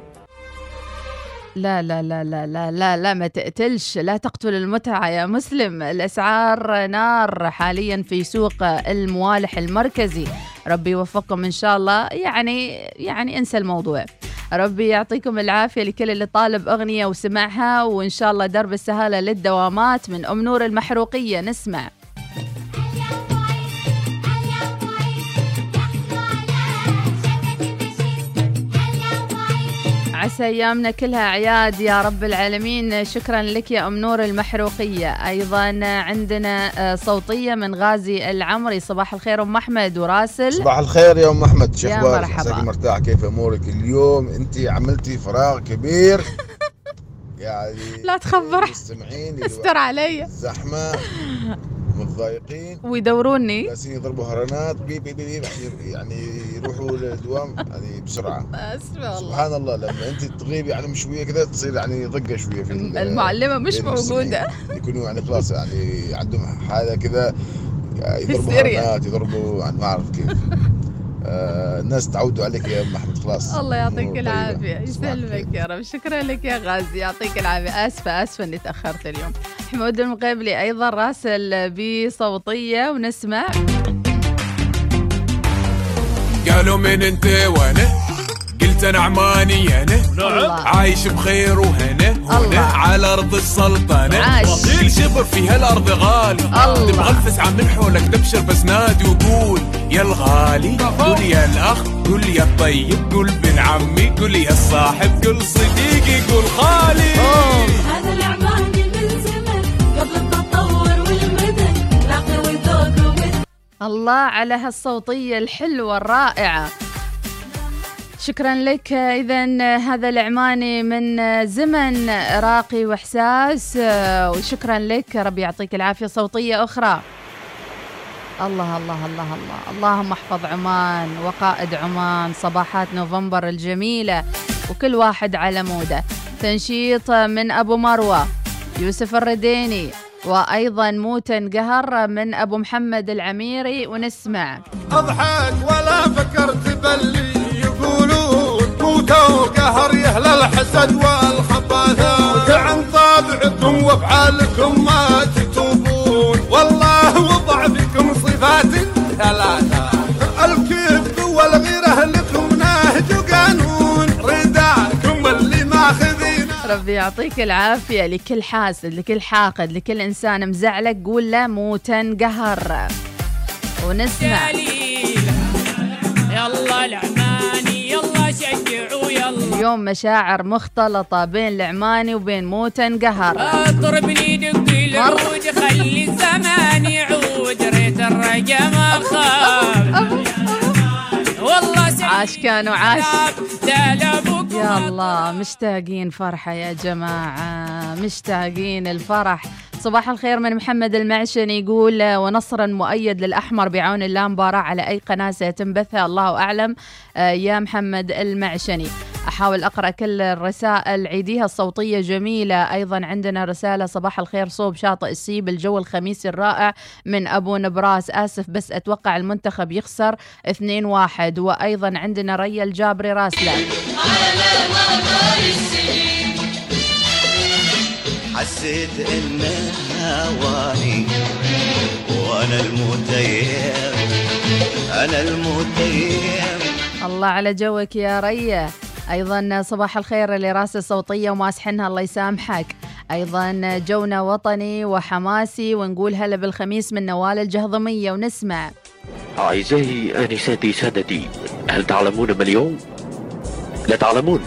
[SPEAKER 1] لا لا لا لا لا لا لا ما تقتلش. لا تقتل المتعة يا مسلم. الأسعار نار حاليا في سوق الموالح المركزي. ربي يوفقكم إن شاء الله. يعني يعني انسى الموضوع. ربي يعطيكم العافية لكل اللي طالب أغنية وسمعها وإن شاء الله درب السهالة للدوامات من أم نور المحروقية. نسمع. عسى أيامنا كلها اعياد يا رب العالمين. شكرا لك يا أم نور المحروقية. أيضا عندنا آه، صوتية من غازي العمري. صباح الخير أم أحمد وراسل.
[SPEAKER 21] صباح الخير يا أم أحمد. شو
[SPEAKER 1] يا
[SPEAKER 21] أخبارك؟
[SPEAKER 1] مرحبا.
[SPEAKER 21] مرتاح كيف أمورك اليوم؟ أنت عملتي فراغ كبير. يعني
[SPEAKER 1] لا تخبر.
[SPEAKER 21] المستمعين
[SPEAKER 1] استر علي.
[SPEAKER 21] الزحمة. متضايقين
[SPEAKER 1] ويدوروني.
[SPEAKER 21] جالسين يضربوا هرنات. بي بي بي يعني يروحوا للدوام. يعني
[SPEAKER 1] بسرعة. والله
[SPEAKER 21] سبحان الله. لما أنت تغيب يعني شوية كذا تصير يعني ضقه شوية في ال-
[SPEAKER 1] المعلمة مش. موجودة.
[SPEAKER 21] يكونوا يعني خلاص يعني عندهم حالة كذا. يضربوا. هرنات يضربوا يعني ما اعرف كيف الناس تعودوا عليك يا أم أحمد خلاص.
[SPEAKER 1] الله يعطيك. العافية. يسلمك يا رب. شكرا لك يا غازي. يعطيك العافية. آسفة آسفة إني تأخرت اليوم. حمود المقيبلي أيضا راسل بصوتية ونسمع.
[SPEAKER 2] قالوا من أنت وأنا أنا عماني أنا.
[SPEAKER 1] الله.
[SPEAKER 2] عايش بخير وهنا. هنا على أرض السلطنة.
[SPEAKER 1] عاش.
[SPEAKER 2] كل شبر في هالأرض غالي.
[SPEAKER 1] الله.
[SPEAKER 2] تبغى الفسعه من حولك تبشر بس نادي وقول يا الغالي قول يا الأخ قول يا الطيب قول بن عمي قول يا الصاحب قول صديقي قول خالي.
[SPEAKER 4] هذا العماني من زمن قبل التطور والمدن العقل والذوق ومن
[SPEAKER 1] الله على هالصوتية الحلوة الرائعة. شكرا لك. إذا هذا العماني من زمن راقي وإحساس. وشكرا لك. ربي يعطيك العافية. صوتية أخرى. الله الله الله الله. اللهم احفظ عمان وقائد عمان. صباحات نوفمبر الجميلة. وكل واحد على موده. تنشيط من أبو مروة. يوسف الرديني. وأيضا موتن قهر من أبو محمد العميري. ونسمع.
[SPEAKER 17] أضحك ولا فكرت باللي يقولون موتوا قهر يهل الحسد والخباثات عن طابعكم وافعالكم ما تتوبون. والله وضع فيكم صفات ثلاثة. الكذب والغيرة لكم نهج وقانون. رداكم اللي ماخذين
[SPEAKER 1] ربي يعطيك العافية لكل حاسد لكل حاقد لكل إنسان مزعلك قول له موتن قهر ونسمع
[SPEAKER 16] يلا العماني يلا شجعوا يلا.
[SPEAKER 1] اليوم مشاعر مختلطة بين العماني وبين موتن قهر
[SPEAKER 16] اضربني دق العود خلي الزمان يعود. ريت الرجا ما خاب والله
[SPEAKER 1] عاش كانوا عاش. يا الله مشتاقين فرحة يا جماعة مشتاقين الفرح. صباح الخير من محمد المعشن يقول آه، ونصرا مؤيد للأحمر بعون الله مباراة على أي قناة سيتم بثها الله أعلم آه، يا محمد المعشني أحاول أقرأ كل الرسائل عيديها الصوتية جميلة. أيضا عندنا رسالة صباح الخير صوب شاطئ السيب الجو الخميسي الرائع من أبو نبراس. آسف بس أتوقع المنتخب يخسر 2-1 وأيضا عندنا ريا الجابري راسلة.
[SPEAKER 22] حسيت إن هواني وأنا المتيم أنا المتيم.
[SPEAKER 1] الله على جوك يا ريا. أيضا صباح الخير اللي راسه صوتيه وماسحنها الله يسامحك. أيضا جونا وطني وحماسي ونقول هلا بالخميس من نوال الجهضمية ونسمع.
[SPEAKER 23] أعزائي آنساتي سادتي هل تعلمون ما اليوم؟ لا تعلمون.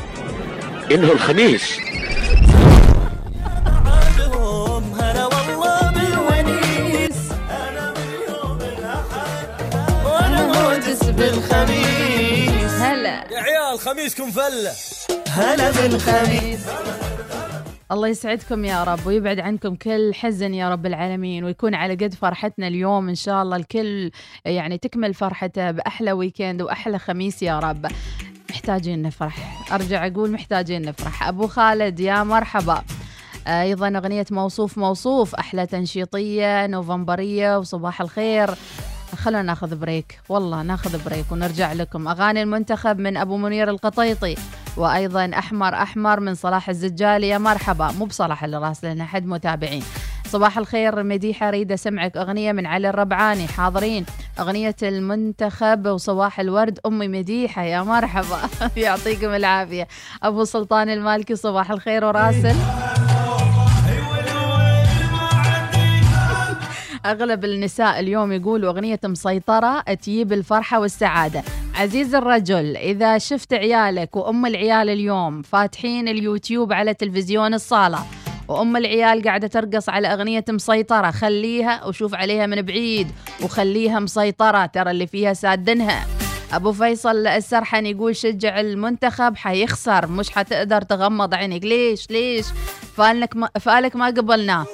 [SPEAKER 23] إنه الخميس.
[SPEAKER 3] خميسكم فله هلا بالخميس.
[SPEAKER 1] الله يسعدكم يا رب ويبعد عنكم كل حزن يا رب العالمين ويكون على قد فرحتنا اليوم إن شاء الله الكل يعني تكمل فرحته بأحلى ويكند وأحلى خميس يا رب. محتاجين نفرح. أرجع أقول محتاجين نفرح. أبو خالد يا مرحبا. أيضا أغنية موصوف موصوف أحلى تنشيطية نوفمبرية وصباح الخير. خلونا ناخذ break. والله ناخذ break ونرجع لكم. أغاني المنتخب من أبو منير القطيطي وأيضا أحمر أحمر من صلاح الزجالي يا مرحبا. مو بصلاح اللي راسلنا حد متابعين. صباح الخير مديحه اريد اسمعك أغنية من علي الربعاني. حاضرين. أغنية المنتخب وصباح الورد. أمي مديحة يا مرحبا. يعطيكم العافية. أبو سلطان المالكي صباح الخير وراسل أغلب النساء اليوم يقولوا أغنية مسيطرة تجيب الفرحة والسعادة. عزيز الرجل إذا شفت عيالك وأم العيال اليوم فاتحين اليوتيوب على تلفزيون الصالة وأم العيال قاعدة ترقص على أغنية مسيطرة خليها وشوف عليها من بعيد وخليها مسيطرة ترى اللي فيها سادنها. أبو فيصل السرحن يقول شجع المنتخب حيخسر مش حتقدر تغمض عينك. ليش؟ ليش؟ فالك ما, فالك ما قبلناه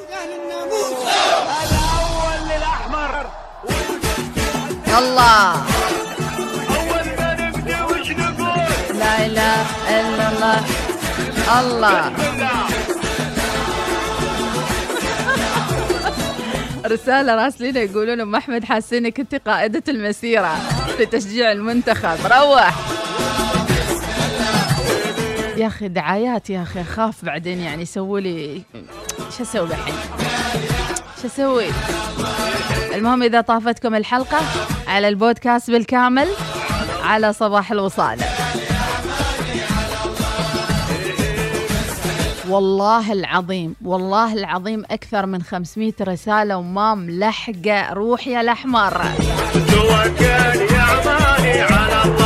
[SPEAKER 1] الله لا إله إلا الله. الله. رسالة راسلين يقولون أم أحمد حاسينك أنت قائدة المسيرة في تشجيع المنتخب. روح. يا أخي دعايات يا أخي أخاف بعدين يعني يسووا لي شو أسوي الحين؟ شو أسوي؟ المهم إذا طافتكم الحلقة على البودكاست بالكامل على صباح الوصال. والله العظيم والله العظيم أكثر من 500 رسالة وما ملحقة روح يا الأحمر.
[SPEAKER 3] على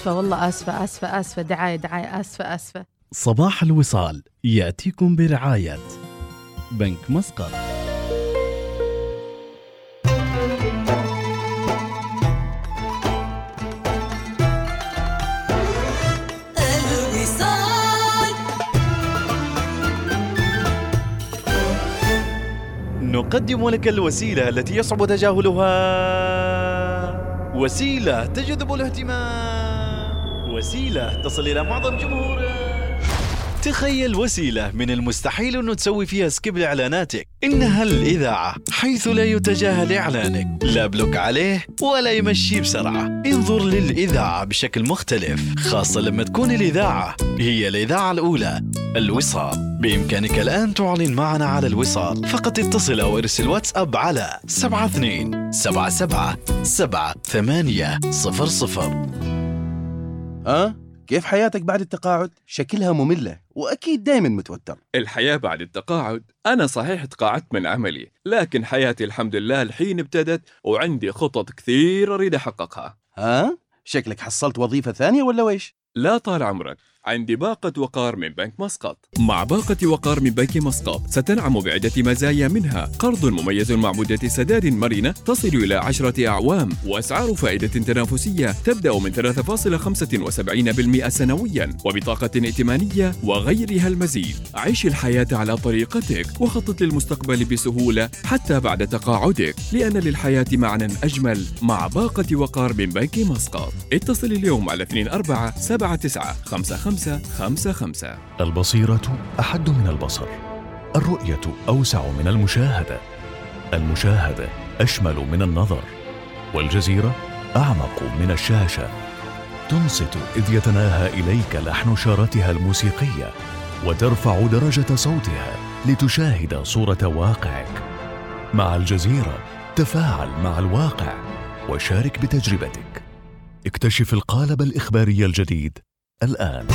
[SPEAKER 1] آسفة والله آسفة آسفة آسفة دعاية دعاية آسفة آسفة.
[SPEAKER 5] صباح الوصال يأتيكم برعاية بنك مسقط.
[SPEAKER 24] الوصال.
[SPEAKER 25] نقدم لك الوسيلة التي يصعب تجاهلها. وسيلة تجذب الاهتمام. وسيلة. تصل إلى معظم جمهورك تخيل وسيلة من المستحيل أنه تسوي فيها skip لإعلاناتك. إنها الإذاعة حيث لا يتجاهل إعلانك. لا block عليه ولا يمشي بسرعة. انظر للإذاعة بشكل مختلف خاصة لما تكون الإذاعة هي الإذاعة الأولى. الوصال. بإمكانك الآن تعلن معنا على الوصال. فقط اتصل أو ارسل واتساب على 72 77 7 8 00
[SPEAKER 26] ها؟ كيف حياتك بعد التقاعد؟ شكلها مملة وأكيد دايما متوتر
[SPEAKER 27] الحياة بعد التقاعد أنا صحيح تقاعدت من عملي لكن حياتي الحمد لله الحين ابتدت وعندي خطط كثير أريد أحققها
[SPEAKER 26] ها؟ شكلك حصلت وظيفة ثانية ولا ويش؟
[SPEAKER 27] لا طال عمرك عندي باقة وقار من بنك مسقط. مع باقة وقار من بنك مسقط ستنعم بعدة مزايا منها. قرض مميز مع مدة سداد مرنة تصل إلى عشرة أعوام. وأسعار فائدة تنافسية تبدأ من 3.75% سنويا. وبطاقة ائتمانية وغيرها المزيد. عيش الحياة على طريقتك وخطط للمستقبل بسهولة حتى بعد تقاعدك. لأن للحياة معنى أجمل مع باقة وقار من بنك مسقط. اتصل اليوم على 24 79 55 55
[SPEAKER 14] البصيرة أحد من البصر. الرؤية أوسع من المشاهدة. المشاهدة أشمل من النظر. والجزيرة أعمق من الشاشة. تنصت إذ يتناهى إليك لحن شارتها الموسيقية وترفع درجة صوتها لتشاهد صورة واقعك. مع الجزيرة تفاعل مع الواقع وشارك بتجربتك. اكتشف القالب الإخباري الجديد الآن.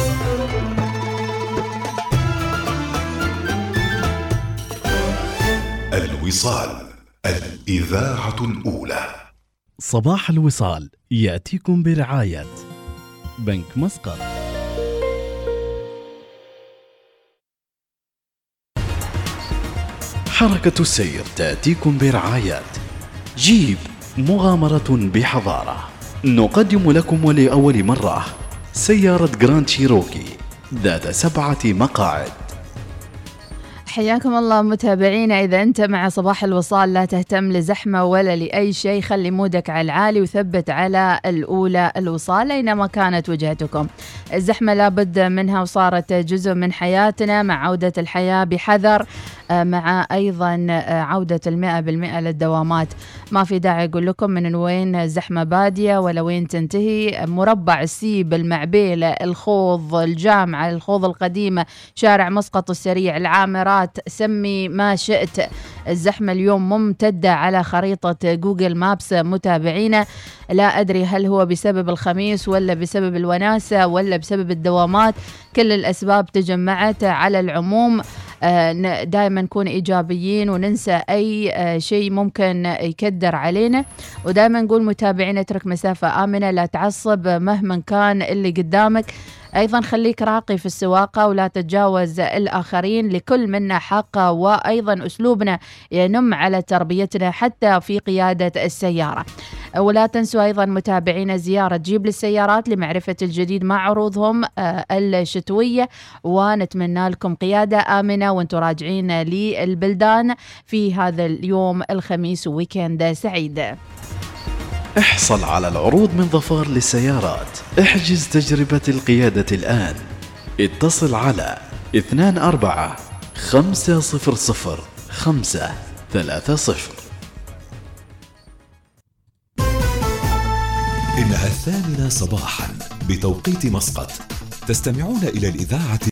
[SPEAKER 28] الوصال الإذاعة الأولى.
[SPEAKER 5] صباح الوصال يأتيكم برعاية بنك مسقط. حركة السير تأتيكم برعاية. جيب مغامرة بحضارة. نقدم لكم ولأول مرة سيارة جراند شيروكي ذات سبعة مقاعد.
[SPEAKER 1] حياكم الله متابعينا إذا أنت مع صباح الوصال لا تهتم لزحمة ولا لأي شيء خلي mood ك على العالي وثبت على الأولى الوصال أينما كانت وجهتكم. الزحمة لابد منها وصارت جزء من حياتنا مع عودة الحياة بحذر. مع أيضا آه، عودة المئة بالمئة للدوامات. ما في داعي أقول لكم من وين الزحمة بادية ولا وين تنتهي. مربع السيب المعبيلة الخوض الجامعة الخوض القديمة شارع مسقط السريع العامرات. سمي ما شئت. الزحمة اليوم ممتدة على خريطة جوجل مابس متابعينا لا أدري هل هو بسبب الخميس ولا بسبب الوناسة ولا بسبب الدوامات. كل الأسباب تجمعت على العموم. دائما نكون إيجابيين وننسى أي آه، شيء ممكن يكدر علينا. ودائما نقول متابعين اترك مسافة آمنة لا تعصب مهما كان اللي قدامك. أيضا خليك راقي في السواقة ولا تتجاوز الآخرين لكل منا حق وأيضا أسلوبنا ينم على تربيتنا حتى في قيادة السيارة. ولا تنسوا أيضا متابعينا زيارة جيب للسيارات لمعرفة الجديد مع عروضهم آه، الشتوية ونتمنى لكم قيادة آمنة وأنتم راجعين للبلدان في هذا اليوم الخميس ويكند سعيد.
[SPEAKER 5] احصل على العروض من ظفار للسيارات. احجز تجربة القيادة الآن. اتصل على 24 500 530
[SPEAKER 14] إنها الثامنة صباحا بتوقيت مسقط. تستمعون إلى الإذاعة